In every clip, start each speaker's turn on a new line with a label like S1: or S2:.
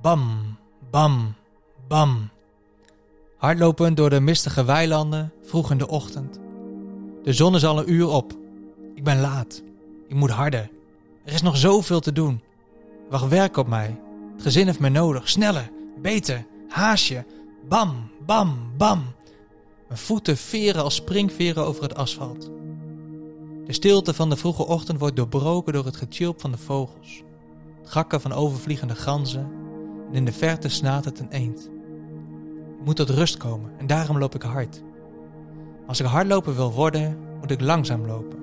S1: Bam, bam, bam. Hardlopend door de mistige weilanden, vroeg in de ochtend. De zon is al een uur op. Ik ben laat. Ik moet harder. Er is nog zoveel te doen. Wacht werk op mij. Het gezin heeft me nodig. Sneller, beter, haasje. Bam, bam, bam. Mijn voeten veren als springveren over het asfalt. De stilte van de vroege ochtend wordt doorbroken door het getjilp van de vogels. Het gakken van overvliegende ganzen. En in de verte snaat het een eend. Ik moet tot rust komen en daarom loop ik hard. Als ik hardloper wil worden, moet ik langzaam lopen.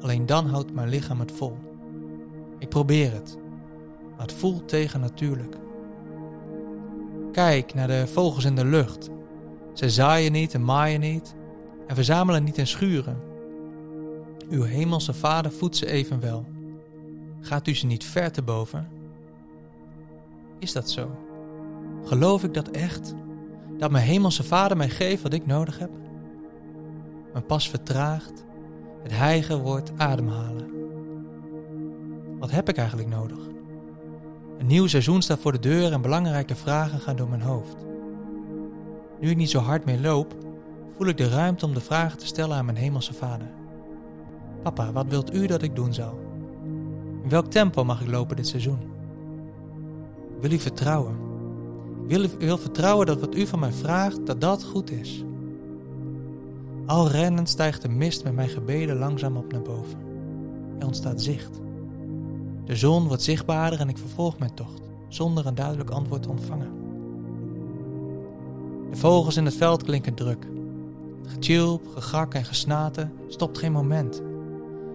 S1: Alleen dan houdt mijn lichaam het vol. Ik probeer het, maar het voelt tegen natuurlijk. Kijk naar de vogels in de lucht. Ze zaaien niet en maaien niet en verzamelen niet in schuren. Uw hemelse vader voedt ze evenwel. Gaat u ze niet ver te boven? Is dat zo? Geloof ik dat echt? Dat mijn hemelse vader mij geeft wat ik nodig heb? Mijn pas vertraagt, het hijgen wordt ademhalen. Wat heb ik eigenlijk nodig? Een nieuw seizoen staat voor de deur en belangrijke vragen gaan door mijn hoofd. Nu ik niet zo hard meer loop, voel ik de ruimte om de vragen te stellen aan mijn hemelse vader. Papa, wat wilt u dat ik doen zal? In welk tempo mag ik lopen dit seizoen? Wil u vertrouwen. Ik wil, wil vertrouwen dat wat u van mij vraagt, dat dat goed is. Al rennend stijgt de mist met mijn gebeden langzaam op naar boven. Er ontstaat zicht. De zon wordt zichtbaarder en ik vervolg mijn tocht, zonder een duidelijk antwoord te ontvangen. De vogels in het veld klinken druk. Het getjilp, gegak en gesnaten stopt geen moment.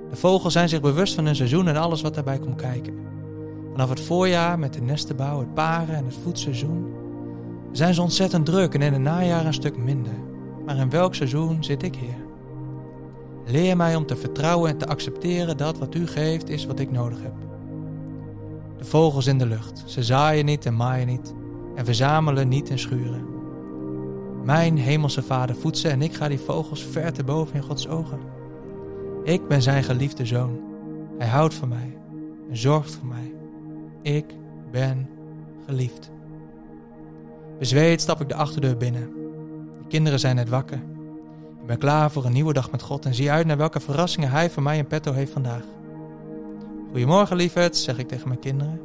S1: De vogels zijn zich bewust van hun seizoen en alles wat daarbij komt kijken. Vanaf het voorjaar met de nestenbouw, het paren en het voedseizoen zijn ze ontzettend druk en in het najaar een stuk minder. Maar in welk seizoen zit ik hier? Leer mij om te vertrouwen en te accepteren dat wat u geeft is wat ik nodig heb. De vogels in de lucht, ze zaaien niet en maaien niet en verzamelen niet en schuren. Mijn hemelse vader voedt ze en ik ga die vogels ver te boven in Gods ogen. Ik ben zijn geliefde zoon. Hij houdt van mij en zorgt voor mij. Ik ben geliefd. Bezweet stap ik de achterdeur binnen. De kinderen zijn net wakker. Ik ben klaar voor een nieuwe dag met God en zie uit naar welke verrassingen Hij voor mij in petto heeft vandaag. Goedemorgen lieverd, zeg ik tegen mijn kinderen.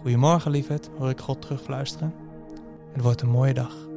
S1: Goedemorgen lieverd, hoor ik God terugfluisteren. Het wordt een mooie dag.